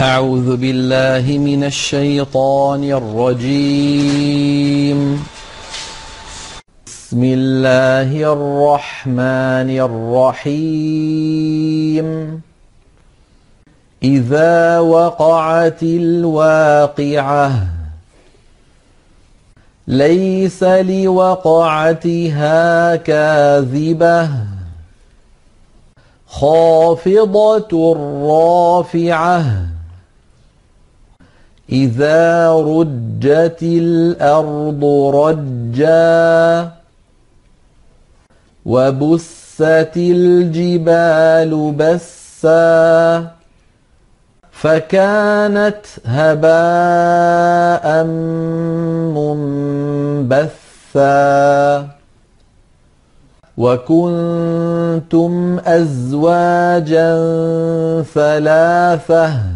أعوذ بالله من الشيطان الرجيم. بسم الله الرحمن الرحيم. إذا وقعت الواقعة ليس لوقعتها كاذبة. خافضة رافعة. إذا رجت الأرض رجا وبست الجبال بسا فكانت هباء منبثا وكنتم أزواجا ثلاثة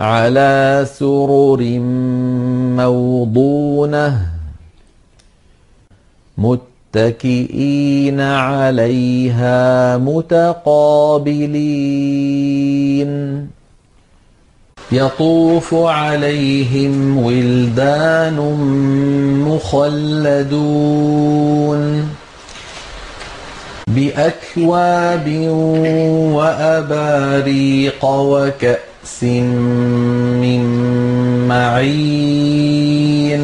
على سرر موضونة متكئين عليها متقابلين. يطوف عليهم ولدان مخلدون بأكواب وأباريق وكأس كأس من معين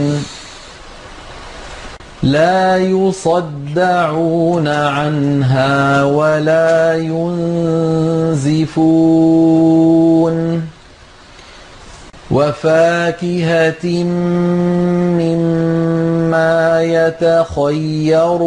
لا يصدعون عنها ولا ينزفون وفاكهة مما يتخيرون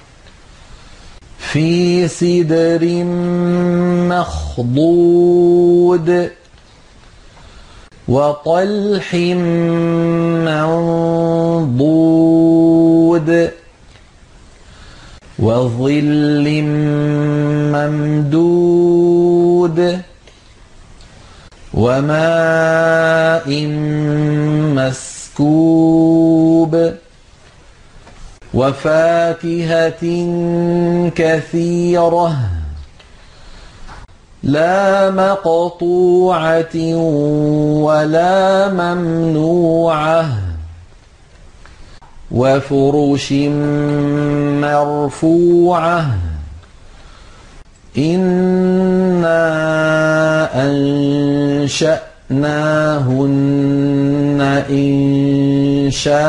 في سدر مخضود وطلح منضود وظل ممدود وماء مسكوب وفاكهة كثيرة لا مقطوعة ولا ممنوعة وفرش مرفوعة إنا أنشأناهن إن شاء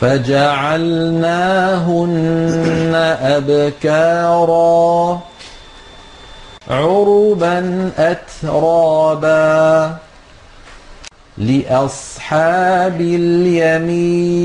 فجعلناهن أبكارا عربا أترابا لأصحاب اليمين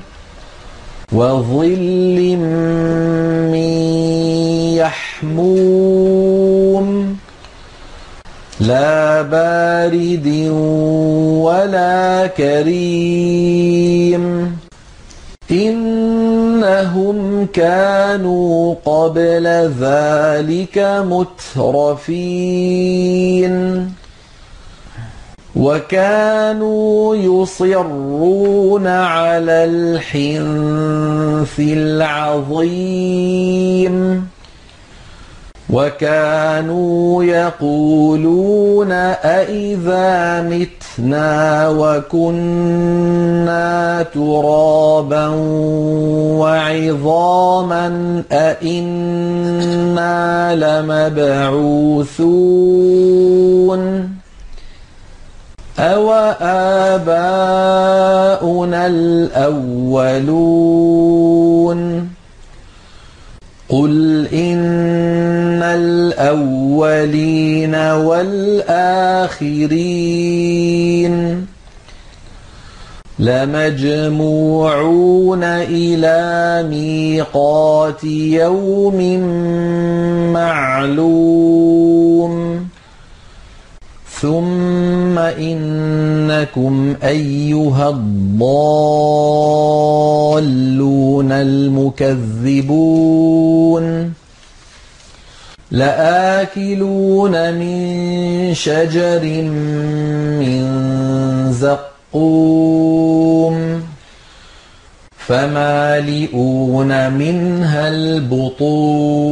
وظل من يحموم لا بارد ولا كريم إنهم كانوا قبل ذلك مترفين وكانوا يصرون على الحنث العظيم. وكانوا يقولون أئذا متنا وكنا ترابا وعظاما أئنا لمبعوثون. أوآباؤنا الأولون قل إن الأولين والآخرين لمجموعون إلى ميقات يوم معلوم ثم إنكم أيها الضالون المكذبون لآكلون من شجر من زقوم فمالئون منها البطون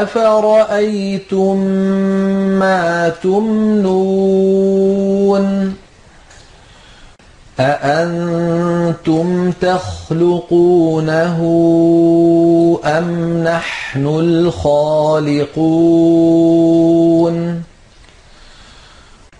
أفرأيتم ما تمنون أأنتم تخلقونه أم نحن الخالقون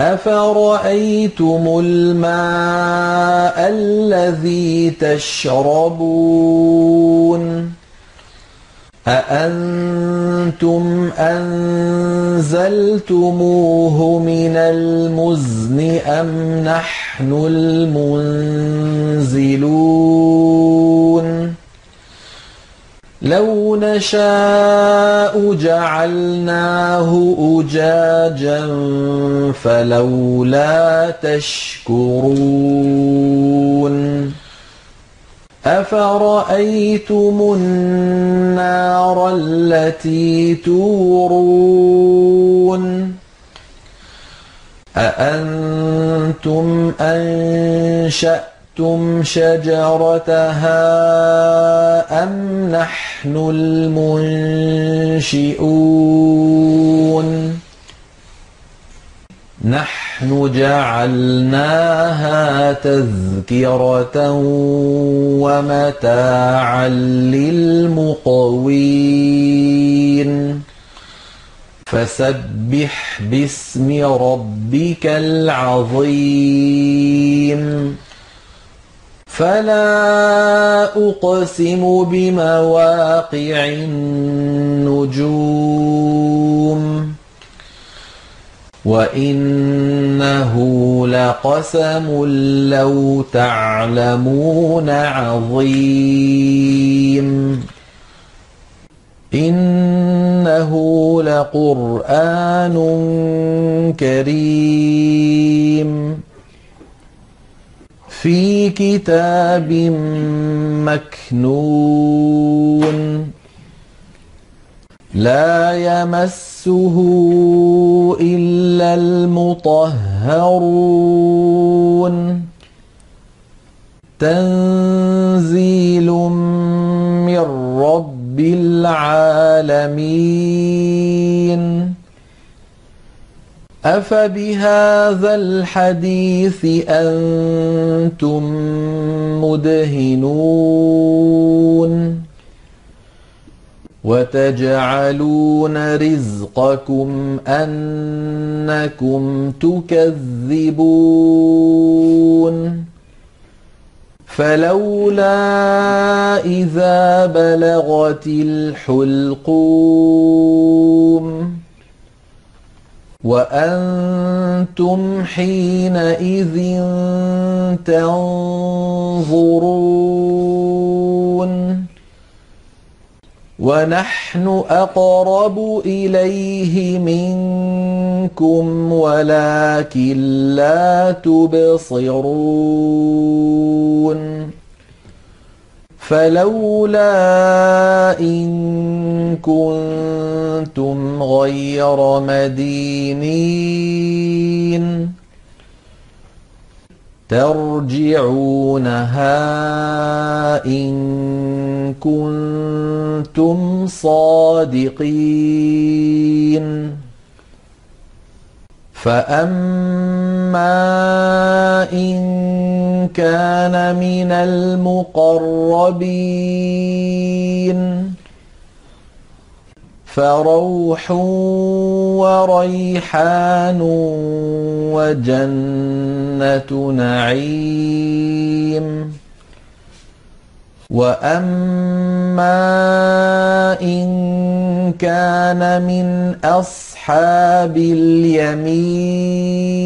أفرأيتم الماء الذي تشربون؟ أأنتم أنزلتموه من المزن أم نحن المنزلون؟ لو نشاء جعلناه أجاجا فلولا تشكرون. أفرأيتم النار التي تورون؟ أأنتم أنشأتم شجرتها أم نحن المنشئون نحن جعلناها تذكرة ومتاعا للمقوين فسبح باسم ربك العظيم فلا أقسم بمواقع النجوم وإنه لقسم لو تعلمون عظيم إنه لقرآن كريم في كتاب مكنون. لا يمسه إلا المطهرون. تنزيل من رب العالمين. أفبهذا الحديث أنتم مدهنون وتجعلون رزقكم أنكم تكذبون فلولا إذا بلغت الحلقوم وأنتم حينئذ تنظرون ونحن أقرب إليه منكم ولكن لا تبصرون فلولا إن كنتم غير مدينين ترجعونها إن كنتم صادقين فأما إن كان من المقربين. فروح وريحان وجنة نعيم. وأما إن كان من أصحاب اليمين